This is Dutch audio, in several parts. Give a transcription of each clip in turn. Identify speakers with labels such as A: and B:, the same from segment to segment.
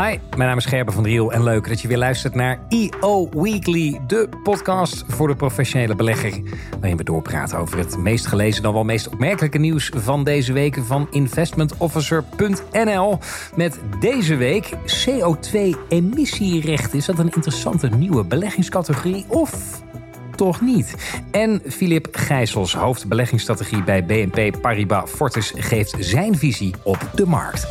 A: Hi, mijn naam is Gerben van Driel en leuk dat je weer luistert naar EO Weekly, de podcast voor de professionele belegger. Waarin we doorpraten over het meest gelezen, dan wel meest opmerkelijke nieuws van deze week van investmentofficer.nl. Met deze week CO2-emissierechten. Is dat een interessante nieuwe beleggingscategorie of toch niet? En Filip Gijsels, hoofdbeleggingsstrategie bij BNP Paribas Fortis, geeft zijn visie op de markt.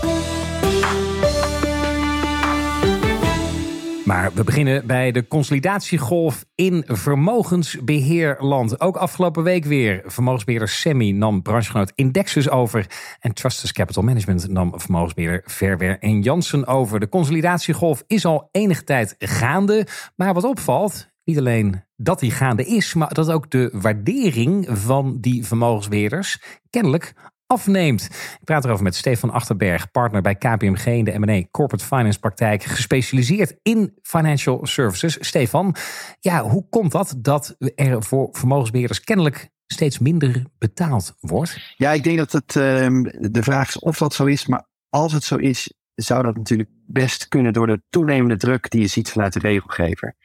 A: Maar we beginnen bij de consolidatiegolf in vermogensbeheerland. Ook afgelopen week weer. Vermogensbeheerder Semi nam branchegenoot Indexus over. En Trustus Capital Management nam vermogensbeheerder Verwer en Jansen over. De consolidatiegolf is al enige tijd gaande. Maar wat opvalt, niet alleen dat die gaande is, maar dat ook de waardering van die vermogensbeheerders kennelijk afneemt. Ik praat erover met Stefan Achterberg, partner bij KPMG in de M&A Corporate Finance praktijk, gespecialiseerd in financial services. Stefan, ja, hoe komt dat dat er voor vermogensbeheerders kennelijk steeds minder betaald wordt?
B: Ja, ik denk dat het ehm, de vraag is of dat zo is, maar als het zo is, zou dat natuurlijk best kunnen door de toenemende druk die je ziet vanuit de regelgever.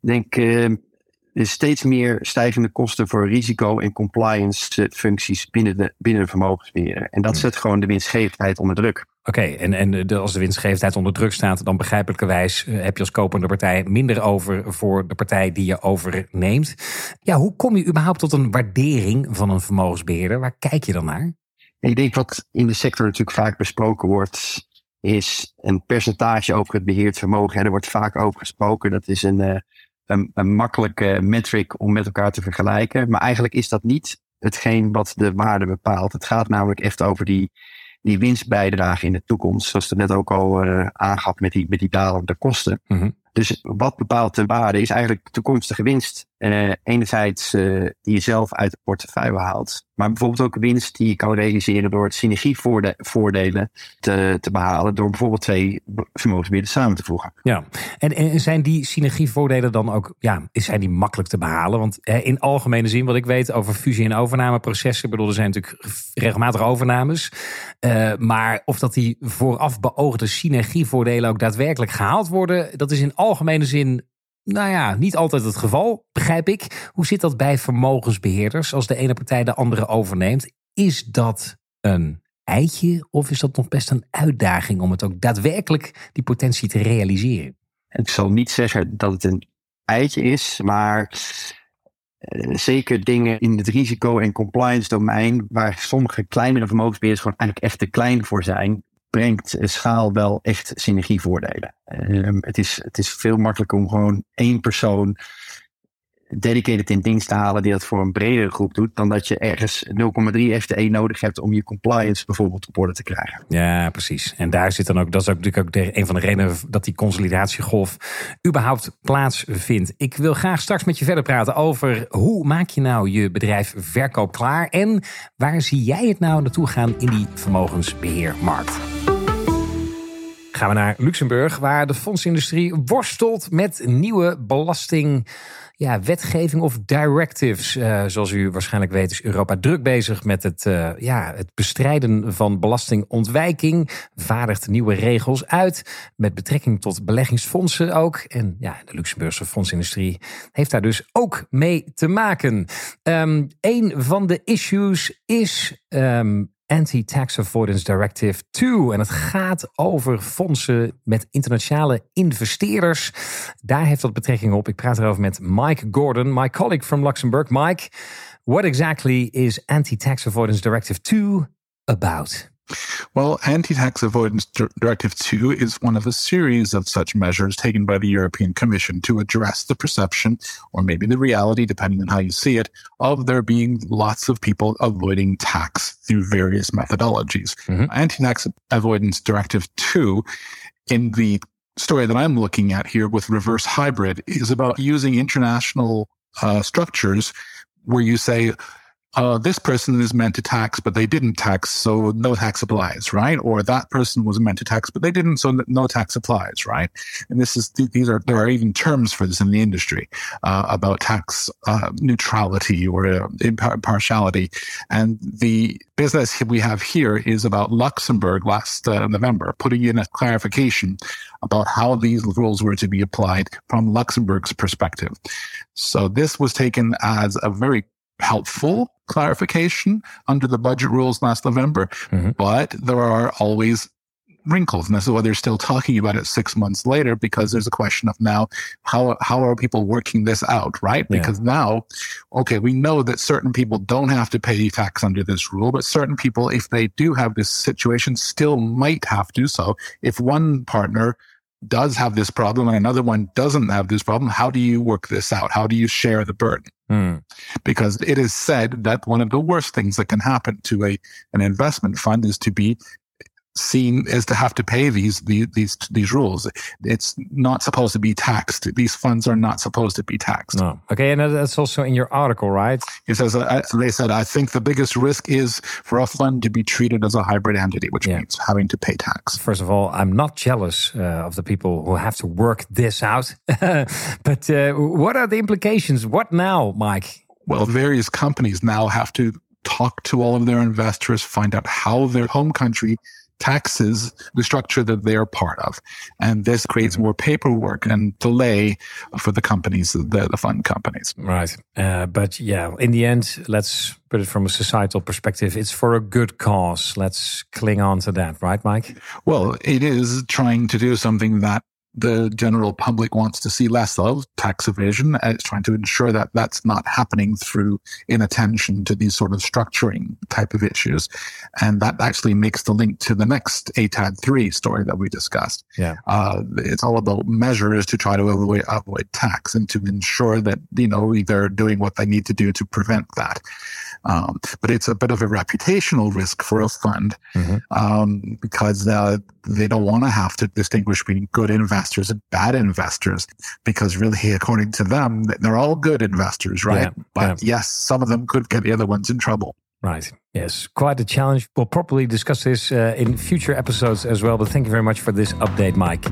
B: Ik denk uh, er steeds meer stijgende kosten voor risico- en compliance functies binnen de, binnen de vermogensbeheer. En dat hmm. zet gewoon de winstgevendheid onder druk.
A: Oké, en, en als de winstgevendheid onder druk staat, dan begrijpelijkerwijs eh, heb je als kopende partij minder over voor de partij die je overneemt. Ja, hoe kom je überhaupt tot een waardering van een vermogensbeheerder? Waar kijk je dan naar?
B: Ik denk wat in de sector natuurlijk vaak besproken wordt, is een percentage over het beheerd vermogen. Er wordt vaak over gesproken. Dat is een, eh, een, een makkelijke metric om met elkaar te vergelijken. Maar eigenlijk is dat niet hetgeen wat de waarde bepaalt. Het gaat namelijk echt over die, die winstbijdrage in de toekomst. Zoals het net ook al uh, aangaf met die, met die dalende kosten. Mm dus wat bepaalt de waarde is eigenlijk toekomstige winst. Uh, enerzijds uh, die je zelf uit de portefeuille haalt. Maar bijvoorbeeld ook winst die je kan realiseren door het synergievoordelen te, te behalen. Door bijvoorbeeld twee vermogensbeheerders samen te voegen.
A: Ja, en, zijn die synergievoordelen dan ook ja, zijn die makkelijk te behalen? Want in algemene zin, wat ik weet over fusie- en overnameprocessen. Ik bedoel, er zijn natuurlijk regelmatig overnames. Uh, maar of dat die vooraf beoogde synergievoordelen ook daadwerkelijk gehaald worden, dat is in algemene zin nou ja, niet altijd het geval, begrijp ik. Hoe zit dat bij vermogensbeheerders als de ene partij de andere overneemt? Is dat een eitje of is dat nog best een uitdaging om het ook daadwerkelijk die potentie te realiseren?
B: Ik zal niet zeggen dat het een eitje is, maar uh, zeker dingen in het risico- en compliance domein, waar sommige kleinere vermogensbeheerders gewoon eigenlijk echt te klein voor zijn, brengt schaal wel echt synergievoordelen. Um, het, is, het is veel makkelijker om gewoon één persoon dedicated in dienst te halen die dat voor een bredere groep doet, dan dat je ergens 0,3 FTE nodig hebt om je compliance bijvoorbeeld op orde te krijgen.
A: Ja, precies. En daar zit dan ook, dat is ook natuurlijk ook de, een van de redenen dat die consolidatiegolf überhaupt plaatsvindt. Ik wil graag straks met je verder praten over hoe maak je nou je bedrijf verkoop klaar en waar zie jij het nou naartoe gaan in die vermogensbeheermarkt gaan we naar Luxemburg, waar de fondsindustrie worstelt met nieuwe belasting. Ja, wetgeving of directives. Uh, zoals u waarschijnlijk weet is Europa druk bezig met het, uh, ja, het bestrijden van belastingontwijking. Vaardigt nieuwe regels uit met betrekking tot beleggingsfondsen ook. En ja, de Luxemburgse fondsindustrie heeft daar dus ook mee te maken. Um, een van de issues is um, Anti-Tax Avoidance Directive 2. En het gaat over fondsen met internationale investeerders. Daar heeft dat betrekking op. Ik praat erover met Mike Gordon, my colleague from Luxembourg. Mike, what exactly is Anti-Tax Avoidance Directive 2 about?
C: Well, Anti Tax Avoidance Directive 2 is one of a series of such measures taken by the European Commission to address the perception, or maybe the reality, depending on how you see it, of there being lots of people avoiding tax through various methodologies. Mm-hmm. Anti Tax Avoidance Directive 2, in the story that I'm looking at here with reverse hybrid, is about using international uh, structures where you say, uh, this person is meant to tax, but they didn't tax, so no tax applies, right? Or that person was meant to tax, but they didn't, so no tax applies, right? And this is these are there are even terms for this in the industry uh, about tax uh, neutrality or uh, impartiality. And the business we have here is about Luxembourg last uh, November putting in a clarification about how these rules were to be applied from Luxembourg's perspective. So this was taken as a very helpful clarification under the budget rules last November, mm-hmm. but there are always wrinkles. And this is why they're still talking about it six months later, because there's a question of now, how, how are people working this out, right? Yeah. Because now, okay, we know that certain people don't have to pay tax under this rule, but certain people, if they do have this situation, still might have to. So if one partner does have this problem and another one doesn't have this problem, how do you work this out? How do you share the burden? Mm. Because it is said that one of the worst things that can happen to a an investment fund is to be seen as to have to pay these these these, these rules. It's not supposed to be taxed. These funds are not supposed to be taxed.
A: No. Okay, and that's also in your article, right?
C: It says uh, they said I think the biggest risk is for a fund to be treated as a hybrid entity, which yeah. means having to pay tax.
A: First of all, I'm not jealous uh, of the people who have to work this out, but uh, what are the implications? What now, Mike?
C: Well, various companies now have to talk to all of their investors, find out how their home country taxes the structure that they're part of. And this creates mm-hmm. more paperwork and delay for the companies, the, the fund companies.
A: Right. Uh, but yeah, in the end, let's put it from a societal perspective. It's for a good cause. Let's cling on to that, right, Mike?
C: Well, it is trying to do something that the general public wants to see less of tax evasion. It's trying to ensure that that's not happening through inattention to these sort of structuring type of issues. And that actually makes the link to the next ATAD 3 story that we discussed.
A: Yeah.
C: Uh, it's all about measures to try to avoid, avoid tax and to ensure that, you know, they're doing what they need to do to prevent that. Um, but it's a bit of a reputational risk for a fund mm-hmm. um, because uh, they don't want to have to distinguish between good investors and bad investors because really, according to them, they're all good investors, right? Yeah, but yeah. yes, some of them could get the other ones in trouble.
A: Right. Yes, quite a challenge. We'll probably discuss this uh, in future episodes as well. But thank you very much for this update, Mike.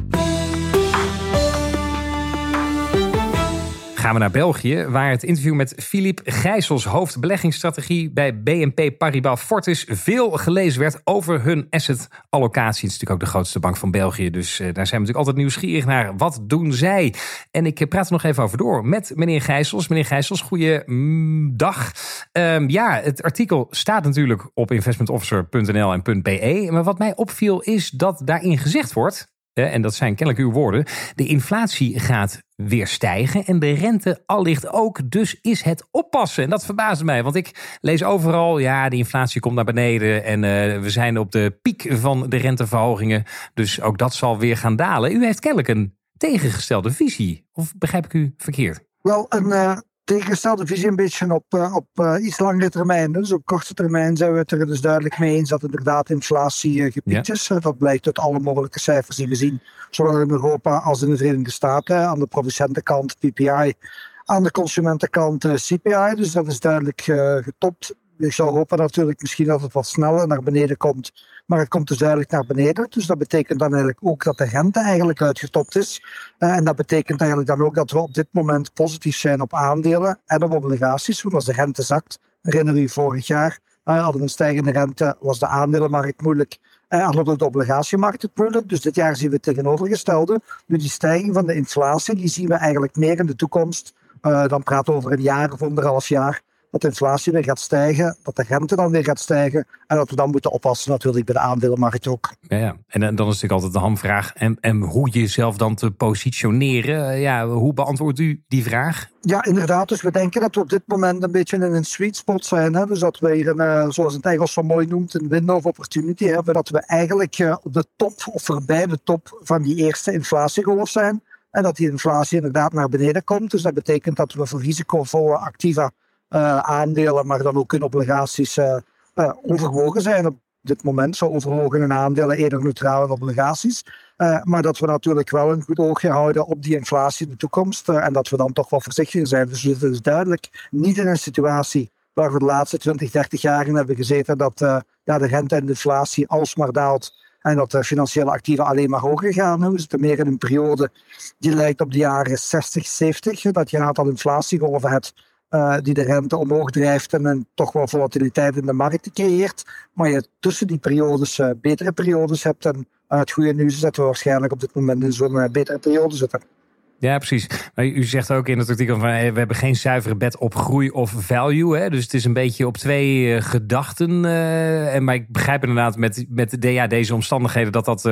A: Gaan we naar België, waar het interview met Philippe Gijsels, hoofdbeleggingsstrategie bij BNP Paribas Fortis, veel gelezen werd over hun asset allocatie. Het is natuurlijk ook de grootste bank van België, dus eh, daar zijn we natuurlijk altijd nieuwsgierig naar. Wat doen zij? En ik praat er nog even over door met meneer Gijsels. Meneer Gijsels, goeiedag. Um, ja, het artikel staat natuurlijk op investmentofficer.nl en .be. Maar wat mij opviel is dat daarin gezegd wordt en dat zijn kennelijk uw woorden, de inflatie gaat weer stijgen en de rente allicht ook. Dus is het oppassen. En dat verbaast mij, want ik lees overal, ja, de inflatie komt naar beneden en uh, we zijn op de piek van de renteverhogingen. Dus ook dat zal weer gaan dalen. U heeft kennelijk een tegengestelde visie. Of begrijp ik u verkeerd?
D: Wel, een, uh, tegengestelde visie een beetje op, uh, op uh, iets langere termijn. Dus op korte termijn zijn we het er dus duidelijk mee eens dat inderdaad inflatie uh, gepiekt is. dat blijkt uit alle mogelijke cijfers die we zien, zowel in Europa als in de Verenigde Staten. Aan de producentenkant PPI, aan de consumentenkant CPI. Dus dat is duidelijk getopt. Ik zou hopen natuurlijk misschien dat het wat sneller naar beneden komt maar het komt dus duidelijk naar beneden. Dus dat betekent dan eigenlijk ook dat de rente eigenlijk uitgetopt is. Uh, en dat betekent eigenlijk dan ook dat we op dit moment positief zijn op aandelen en op obligaties. Want de rente zakt, herinner u vorig jaar, uh, hadden we een stijgende rente, was de aandelenmarkt moeilijk. En uh, hadden de obligatiemarkt het moeilijk. Dus dit jaar zien we het tegenovergestelde. Nu die stijging van de inflatie, die zien we eigenlijk meer in de toekomst. Dan praten we over een jaar of anderhalf jaar dat de inflatie weer gaat stijgen, dat de rente dan weer gaat stijgen en dat we dan moeten oppassen natuurlijk bij de aandelenmarkt ook.
A: Ja, ja. En, dan is natuurlijk altijd de hamvraag en, en hoe jezelf dan te positioneren. Eh, ja, hoe beantwoordt u die vraag?
D: Ja, inderdaad. Dus we denken dat we op dit moment een beetje in een sweet spot zijn. Hè? Dus dat we hier, een, eh, zoals het Engels zo mooi noemt, een window of opportunity hebben. Dat we eigenlijk eh, op de top of voorbij de top van die eerste inflatiegolf zijn. En dat die inflatie inderdaad naar beneden komt. Dus dat betekent dat we voor risicovolle activa aandelen, maar dan ook in obligaties uh, uh, overwogen zijn. Op dit moment zo overwogen in aandelen eerder neutraal in obligaties. maar dat we natuurlijk wel een goed oogje houden op die inflatie in de toekomst. en dat we dan toch wel voorzichtiger zijn. Dus het is duidelijk niet in een situatie waar we de laatste 20, 30 jaar hebben gezeten dat ja, de rente en de inflatie alsmaar daalt en dat de financiële actieven alleen maar hoger gaan. We zitten meer in een periode die lijkt op de jaren 60, 70, dat je een aantal inflatiegolven hebt uh, die de rente omhoog drijft en een toch wel volatiliteit in de markt creëert. Maar je tussen die periodes uh, betere periodes hebt. En het goede nieuws is dat we waarschijnlijk op dit moment in zo'n betere periode zitten.
A: Ja, precies. Maar u zegt ook in het artikel van we hebben geen zuivere bed op groei of value. Hè? Dus het is een beetje op twee gedachten. En, maar ik begrijp inderdaad met, met de, deze omstandigheden dat dat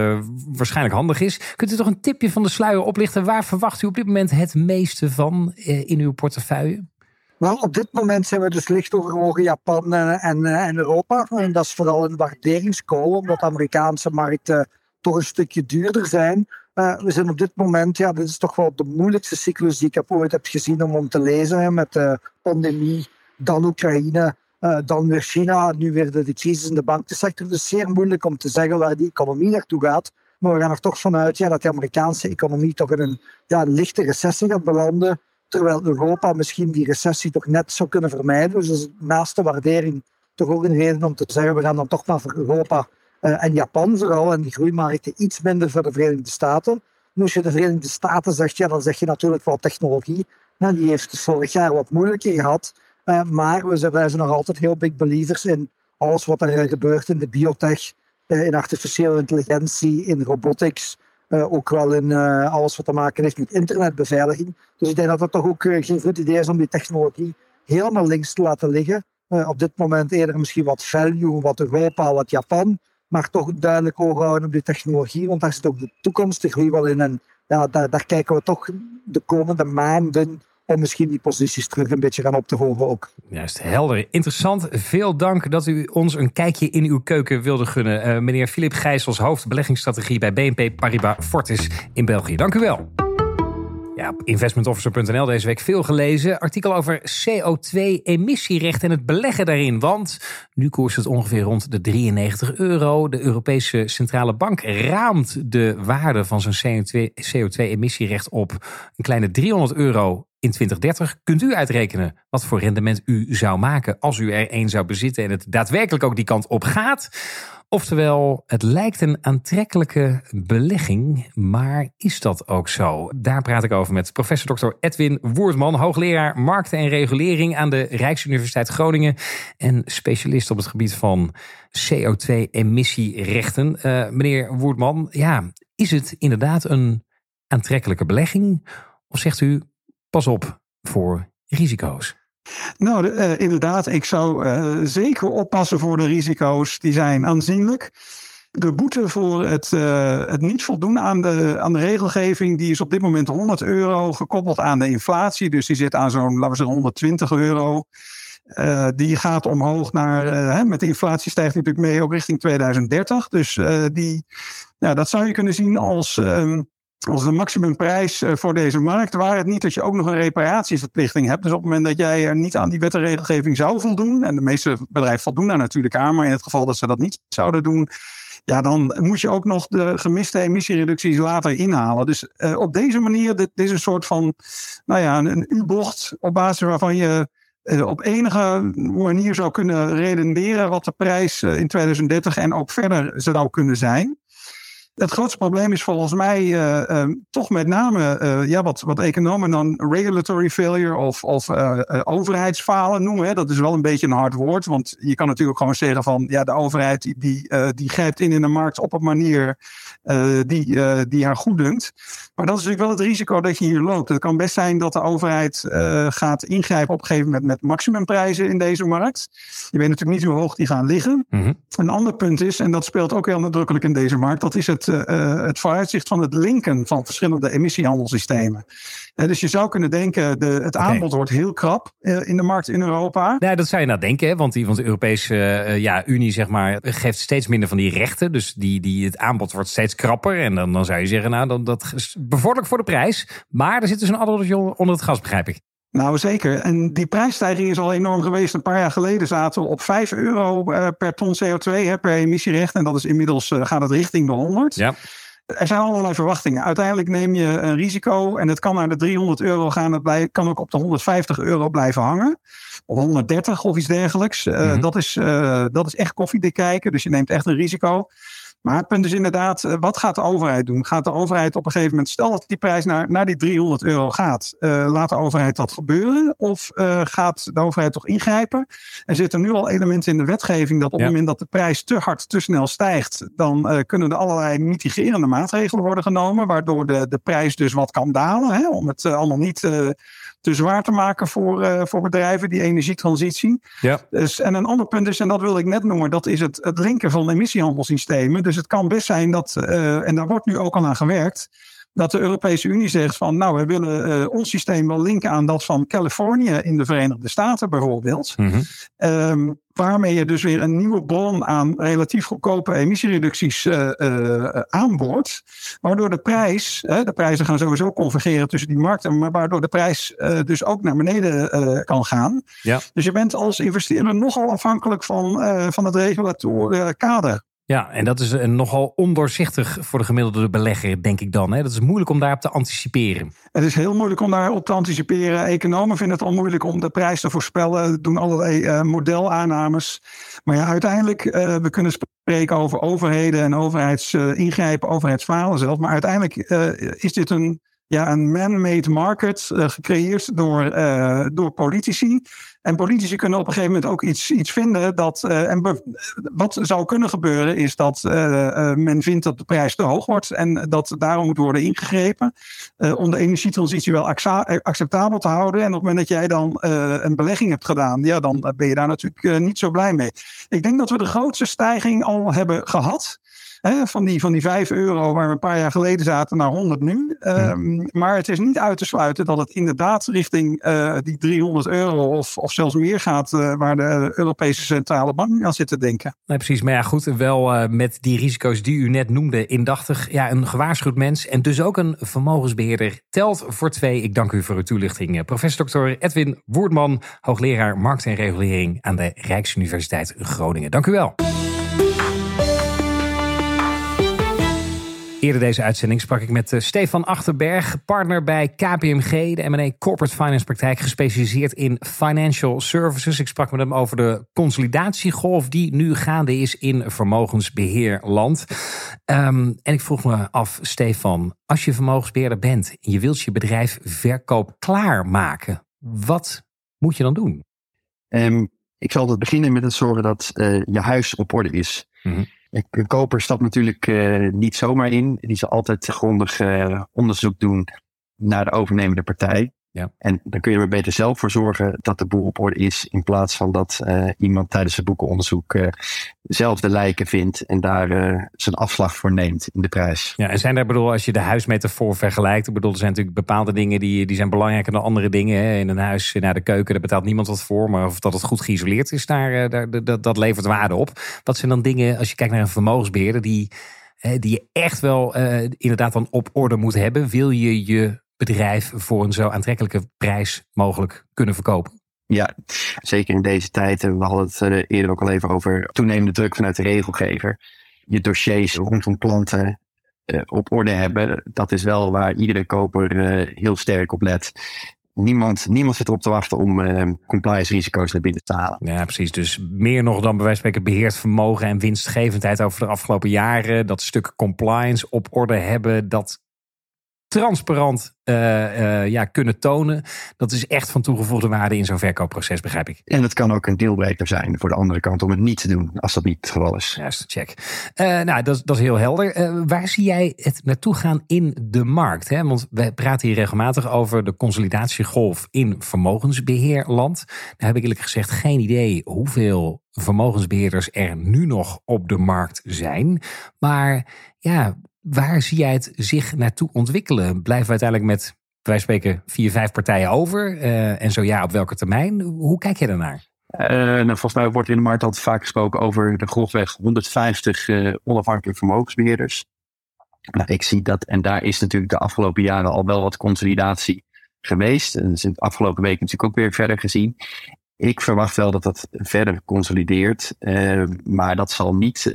A: waarschijnlijk handig is. Kunt u toch een tipje van de sluier oplichten? Waar verwacht u op dit moment het meeste van in uw portefeuille?
D: Wel, op dit moment zijn we dus licht overwogen Japan en, en, en, Europa. En dat is vooral een waarderingscall, omdat de Amerikaanse markten toch een stukje duurder zijn. Uh, we zijn op dit moment, ja, dit is toch wel de moeilijkste cyclus die ik heb ooit heb gezien om, om te lezen. Met de pandemie, dan Oekraïne, uh, dan weer China, nu weer de, de crisis in de bankensector. Dus zeer moeilijk om te zeggen waar die economie naartoe gaat. Maar we gaan er toch vanuit ja, dat de Amerikaanse economie toch in een ja, lichte recessie gaat belanden. Terwijl Europa misschien die recessie toch net zou kunnen vermijden. Dus naast de waardering toch ook een reden om te zeggen, we gaan dan toch maar voor Europa uh, en Japan vooral en die groeimarkten iets minder voor de Verenigde Staten. En als je de Verenigde Staten zegt, ja, dan zeg je natuurlijk wel technologie. Nou, die heeft dus vorig jaar wat moeilijker gehad. Uh, maar we zijn, wij zijn nog altijd heel big believers in alles wat er gebeurt in de biotech, uh, in artificiële intelligentie, in robotics. Uh, ook wel in uh, alles wat te maken heeft met internetbeveiliging. Dus ik denk dat het toch ook uh, geen goed idee is om die technologie helemaal links te laten liggen. op dit moment eerder misschien wat value, wat Europa, wat Japan. Maar toch duidelijk oog houden op die technologie, want daar zit ook de toekomst de in. En daar, daar kijken we toch de komende maanden misschien die posities terug een beetje gaan op te hogen ook.
A: Juist, helder. Interessant. Veel dank dat u ons een kijkje in uw keuken wilde gunnen. Uh, meneer Filip Gijsels, hoofd beleggingsstrategie bij BNP Paribas Fortis in België. Dank u wel. Ja, investmentofficer.nl deze week veel gelezen. Artikel over CO2-emissierecht en het beleggen daarin. Want nu koerst het ongeveer rond de 93 euro. De Europese Centrale Bank raamt de waarde van zijn CO2-emissierecht op een kleine 300 euro in 2030 kunt u uitrekenen wat voor rendement u zou maken als u er één zou bezitten en het daadwerkelijk ook die kant op gaat. Oftewel, het lijkt een aantrekkelijke belegging, maar is dat ook zo? Daar praat ik over met professor Dr. Edwin Woerdman, hoogleraar markten en regulering aan de Rijksuniversiteit Groningen en specialist op het gebied van CO2-emissierechten. Uh, meneer Woerdman, ja, is het inderdaad een aantrekkelijke belegging? Of zegt u, pas op voor risico's?
E: Nou, uh, inderdaad, ik zou uh, zeker oppassen voor de risico's. Die zijn aanzienlijk. De boete voor het, uh, het niet voldoen aan de, aan de regelgeving, die is op dit moment 100 euro gekoppeld aan de inflatie. Dus die zit aan zo'n, laten we zeggen, 120 euro. die gaat omhoog naar, hè, met de inflatie stijgt natuurlijk mee ook richting 2030. Dus die, nou, dat zou je kunnen zien als um, als de maximumprijs eh, voor deze markt, waar het niet dat je ook nog een reparatieverplichting hebt. Dus op het moment dat jij niet aan die wet en regelgeving zou voldoen, en de meeste bedrijven voldoen daar natuurlijk aan, maar in het geval dat ze dat niet zouden doen, ja, dan moet je ook nog de gemiste emissiereducties later inhalen. Dus uh, op deze manier, dit, is een soort van, nou ja, een, U-bocht op basis waarvan je uh, op enige manier zou kunnen redeneren wat de prijs in 2030 en ook verder zou kunnen zijn. Het grootste probleem is volgens mij uh, uh, toch met name uh, ja, wat, wat economen dan regulatory failure of, of overheidsfalen noemen. Hè. Dat is wel een beetje een hard woord, want je kan natuurlijk gewoon zeggen van ja, de overheid die, die, die grijpt in in de markt op een manier die, die haar goed dunkt. Maar dat is natuurlijk wel het risico dat je hier loopt. Het kan best zijn dat de overheid gaat ingrijpen op een gegeven moment met maximumprijzen in deze markt. Je weet natuurlijk niet hoe hoog die gaan liggen. Mm -hmm. Een ander punt is, en dat speelt ook heel nadrukkelijk in deze markt, dat is het het, uh, het vooruitzicht van het linken van verschillende emissiehandelssystemen. Uh, dus je zou kunnen denken, de, het aanbod wordt heel krap uh, in de markt in Europa.
A: Ja, dat zou je nou denken, hè? want, die, want de Europese ja, Unie zeg maar, geeft steeds minder van die rechten. Dus die, die, het aanbod wordt steeds krapper. En dan, dan zou je zeggen, nou, dan, dat is bevorderlijk voor de prijs. Maar er zit dus een addertje onder het gas, begrijp ik.
E: Nou, zeker. En die prijsstijging is al enorm geweest. Een paar jaar geleden zaten we op 5 euro per ton CO2 hè, per emissierecht. En dat is inmiddels uh, gaat het richting de 100.
A: Ja.
E: er zijn allerlei verwachtingen. Uiteindelijk neem je een risico en het kan naar de 300 euro gaan. Het kan ook op de 150 euro blijven hangen. Of 130 of iets dergelijks. Mm dat, is, uh, dat is echt koffiedik kijken. Dus je neemt echt een risico. Maar het punt is inderdaad, eh, wat gaat de overheid doen? Gaat de overheid op een gegeven moment, stel dat die prijs naar, naar die 300 euro gaat, uh, laat de overheid dat gebeuren? Of uh, gaat de overheid toch ingrijpen? Er zitten nu al elementen in de wetgeving dat op het moment dat de prijs te hard, te snel stijgt, dan uh, kunnen er allerlei mitigerende maatregelen worden genomen, waardoor de, de prijs dus wat kan dalen, hè, om het allemaal niet te zwaar te maken voor, uh, voor bedrijven, die energietransitie. Ja. Dus, en een ander punt is, en dat wilde ik net noemen, dat is het, het linken van emissiehandelssystemen. Dus het kan best zijn dat, uh, en daar wordt nu ook al aan gewerkt, dat de Europese Unie zegt van nou, we willen uh, ons systeem wel linken aan dat van Californië in de Verenigde Staten bijvoorbeeld. Mm -hmm. um, waarmee je dus weer een nieuwe bron aan relatief goedkope emissiereducties uh, uh, aanboort. Waardoor de prijs, de prijzen gaan sowieso convergeren tussen die markten, maar waardoor de prijs dus ook naar beneden kan gaan. Ja. Dus je bent als investeerder nogal afhankelijk van, van het regulatoren kader.
A: Ja, en dat is nogal ondoorzichtig voor de gemiddelde belegger, denk ik dan. Hè? Dat is moeilijk om daarop te anticiperen.
E: Het is heel moeilijk om daarop te anticiperen. Economen vinden het al moeilijk om de prijs te voorspellen, doen allerlei uh, modelaannames. Maar ja, uiteindelijk, uh, we kunnen spreken over overheden en overheidsingrijpen, uh, overheidsfalen zelf. Maar uiteindelijk is dit een ja, een man-made market uh, gecreëerd door, uh, door politici. En politici kunnen op een gegeven moment ook iets, iets vinden dat. Uh, en wat zou kunnen gebeuren is dat men vindt dat de prijs te hoog wordt en dat daarom moet worden ingegrepen. om de energietransitie wel acceptabel te houden. En op het moment dat jij dan een belegging hebt gedaan, ja, dan ben je daar natuurlijk niet zo blij mee. Ik denk dat we de grootste stijging al hebben gehad. Hè, van, die, van die 5 euro waar we een paar jaar geleden zaten naar 100 nu. Um, maar het is niet uit te sluiten dat het inderdaad richting uh, die 300 euro of, of zelfs meer gaat. Uh, waar de Europese Centrale Bank aan zit te denken.
A: Nee, precies. Maar ja, goed. Wel uh, met die risico's die u net noemde, indachtig. Ja, een gewaarschuwd mens en dus ook een vermogensbeheerder telt voor twee. Ik dank u voor uw toelichting. Professor Dr. Edwin Woerdman, hoogleraar markt en regulering aan de Rijksuniversiteit Groningen. Dank u wel. Eerder deze uitzending sprak ik met eh, Stefan Achterberg, partner bij KPMG, de M&A Corporate Finance praktijk, gespecialiseerd in financial services. Ik sprak met hem over de consolidatiegolf die nu gaande is in vermogensbeheerland. Um, en ik vroeg me af, Stefan, als je vermogensbeheerder bent en je wilt je bedrijf verkoop klaarmaken, wat moet je dan doen?
B: Um, ik zal het beginnen met het zorgen dat uh, je huis op orde is. Mm -hmm. Een koper stapt natuurlijk uh, niet zomaar in. Die zal altijd grondig uh, onderzoek doen naar de overnemende partij. Ja. En dan kun je er beter zelf voor zorgen dat de boel op orde is. In plaats van dat uh, iemand tijdens het boekenonderzoek uh, zelf de lijken vindt. En daar uh, zijn afslag voor neemt in de prijs.
A: Ja, en zijn daar bedoel, als je de huismetafoor vergelijkt. Ik bedoel, er zijn natuurlijk bepaalde dingen die, die zijn belangrijker dan andere dingen. Hè. In een huis, naar de keuken, daar betaalt niemand wat voor. Maar of dat het goed geïsoleerd is, daar, daar, dat, dat levert waarde op. Wat zijn dan dingen, als je kijkt naar een vermogensbeheerder, die, die je echt wel inderdaad dan op orde moet hebben. Wil je je bedrijf voor een zo aantrekkelijke prijs mogelijk kunnen verkopen.
B: Ja, zeker in deze tijd. We hadden het eh, eerder ook al even over toenemende druk vanuit de regelgever. Je dossiers rondom klanten uh, op orde hebben. Dat is wel waar iedere koper uh, heel sterk op let. Niemand, niemand zit erop te wachten om compliance risico's naar binnen te halen.
A: Ja, precies. Dus meer nog dan bij wijze van spreken beheerd vermogen en winstgevendheid over de afgelopen jaren. Dat stuk compliance op orde hebben, dat transparant uh, uh, ja, kunnen tonen. Dat is echt van toegevoegde waarde in zo'n verkoopproces, begrijp ik.
B: En het kan ook een deelbreker zijn voor de andere kant om het niet te doen, als dat niet het geval is.
A: Juist, check. Uh, nou, dat, dat is heel helder. waar zie jij het naartoe gaan in de markt? Hè? Want we praten hier regelmatig over de consolidatiegolf in vermogensbeheerland. Daar heb ik eerlijk gezegd geen idee hoeveel vermogensbeheerders er nu nog op de markt zijn. Maar ja, Waar zie jij het zich naartoe ontwikkelen? Blijven we uiteindelijk met, wij spreken, vier, vijf partijen over? Uh, en zo ja, op welke termijn? Hoe kijk je daarnaar?
B: Uh, nou, volgens mij wordt in de markt altijd vaak gesproken over de grofweg 150 uh, onafhankelijke vermogensbeheerders. Nou, ik zie dat, en daar is natuurlijk de afgelopen jaren al wel wat consolidatie geweest. En dat is in de afgelopen weken natuurlijk ook weer verder gezien. Ik verwacht wel dat dat verder consolideert, maar dat zal niet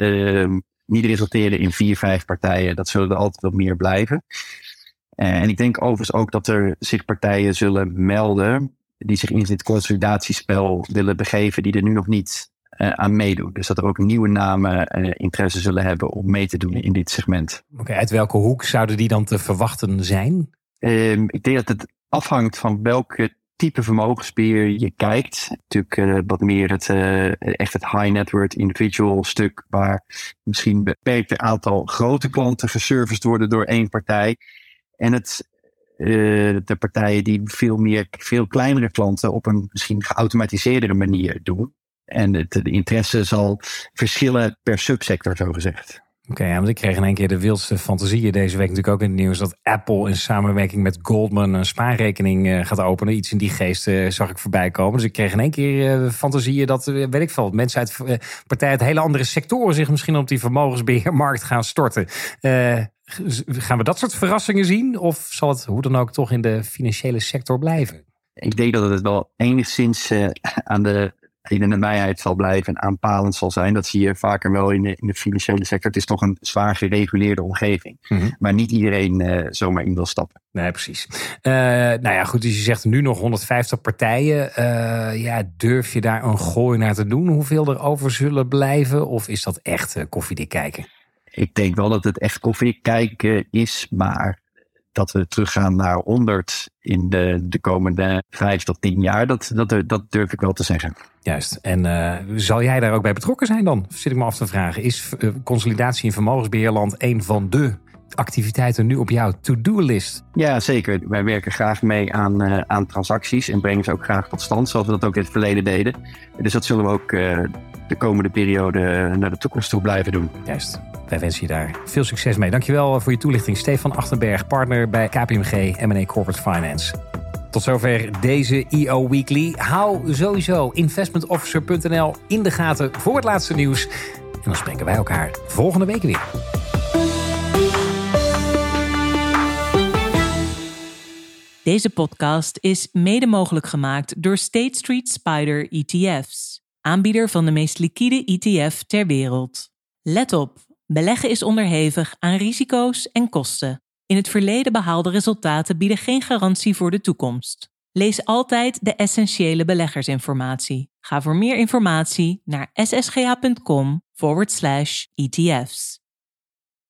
B: niet resulteren in vier, vijf partijen. Dat zullen er altijd wel meer blijven. en ik denk overigens ook dat er zich partijen zullen melden die zich in dit consolidatiespel willen begeven, die er nu nog niet uh, aan meedoen. Dus dat er ook nieuwe namen uh, interesse zullen hebben om mee te doen in dit segment.
A: Oké, uit welke hoek zouden die dan te verwachten zijn?
B: Um, ik denk dat het afhangt van welke type vermogensbeheer je kijkt. Natuurlijk uh, wat meer het, echt het high net worth individual stuk, waar misschien beperkte aantal grote klanten geserviced worden door één partij. En het de partijen die veel meer, veel kleinere klanten op een misschien geautomatiseerdere manier doen. En het, de interesse zal verschillen per subsector, zo gezegd.
A: Oké, want ik kreeg in één keer de wildste fantasieën deze week natuurlijk ook in het nieuws dat Apple in samenwerking met Goldman een spaarrekening eh, gaat openen. Iets in die geest uh, zag ik voorbij komen. Dus ik kreeg in één keer uh, fantasieën dat, weet ik veel, mensen uit partijen uit hele andere sectoren zich misschien op die vermogensbeheermarkt gaan storten. gaan we dat soort verrassingen zien? Of zal het hoe dan ook toch in de financiële sector blijven?
B: Ik denk dat het wel enigszins aan de in de nabijheid zal blijven en aanpalend zal zijn. Dat zie je vaker wel in de, in de financiële sector. Het is toch een zwaar gereguleerde omgeving. Mm Maar niet iedereen uh, zomaar in wil stappen.
A: Nee, precies. Uh, nou ja, goed. Dus je zegt nu nog 150 partijen. Uh, ja, durf je daar een gooi naar te doen? Hoeveel er over zullen blijven? Of is dat echt koffiedik kijken?
B: Ik denk wel dat het echt koffiedik kijken is. Maar dat we teruggaan naar 100 in de, de komende vijf tot tien jaar, dat, dat, dat durf ik wel te zeggen.
A: Juist. En uh, zal jij daar ook bij betrokken zijn dan? Zit ik me af te vragen. Is uh, consolidatie in vermogensbeheerland een van de activiteiten nu op jouw to-do-list?
B: Ja, zeker. Wij werken graag mee aan, uh, aan transacties en brengen ze ook graag tot stand, zoals we dat ook in het verleden deden. Dus dat zullen we ook de komende periode naar de toekomst toe blijven doen.
A: Juist. Wij wensen je daar veel succes mee. Dankjewel voor je toelichting. Stefan Achtenberg, partner bij KPMG M&A Corporate Finance. Tot zover deze EO Weekly. Hou sowieso investmentofficer.nl in de gaten voor het laatste nieuws. En dan spreken wij elkaar volgende week weer.
F: Deze podcast is mede mogelijk gemaakt door State Street Spider ETF's, aanbieder van de meest liquide ETF ter wereld. Let op, beleggen is onderhevig aan risico's en kosten. In het verleden behaalde resultaten bieden geen garantie voor de toekomst. Lees altijd de essentiële beleggersinformatie. Ga voor meer informatie naar ssga.com forward slash ETF's.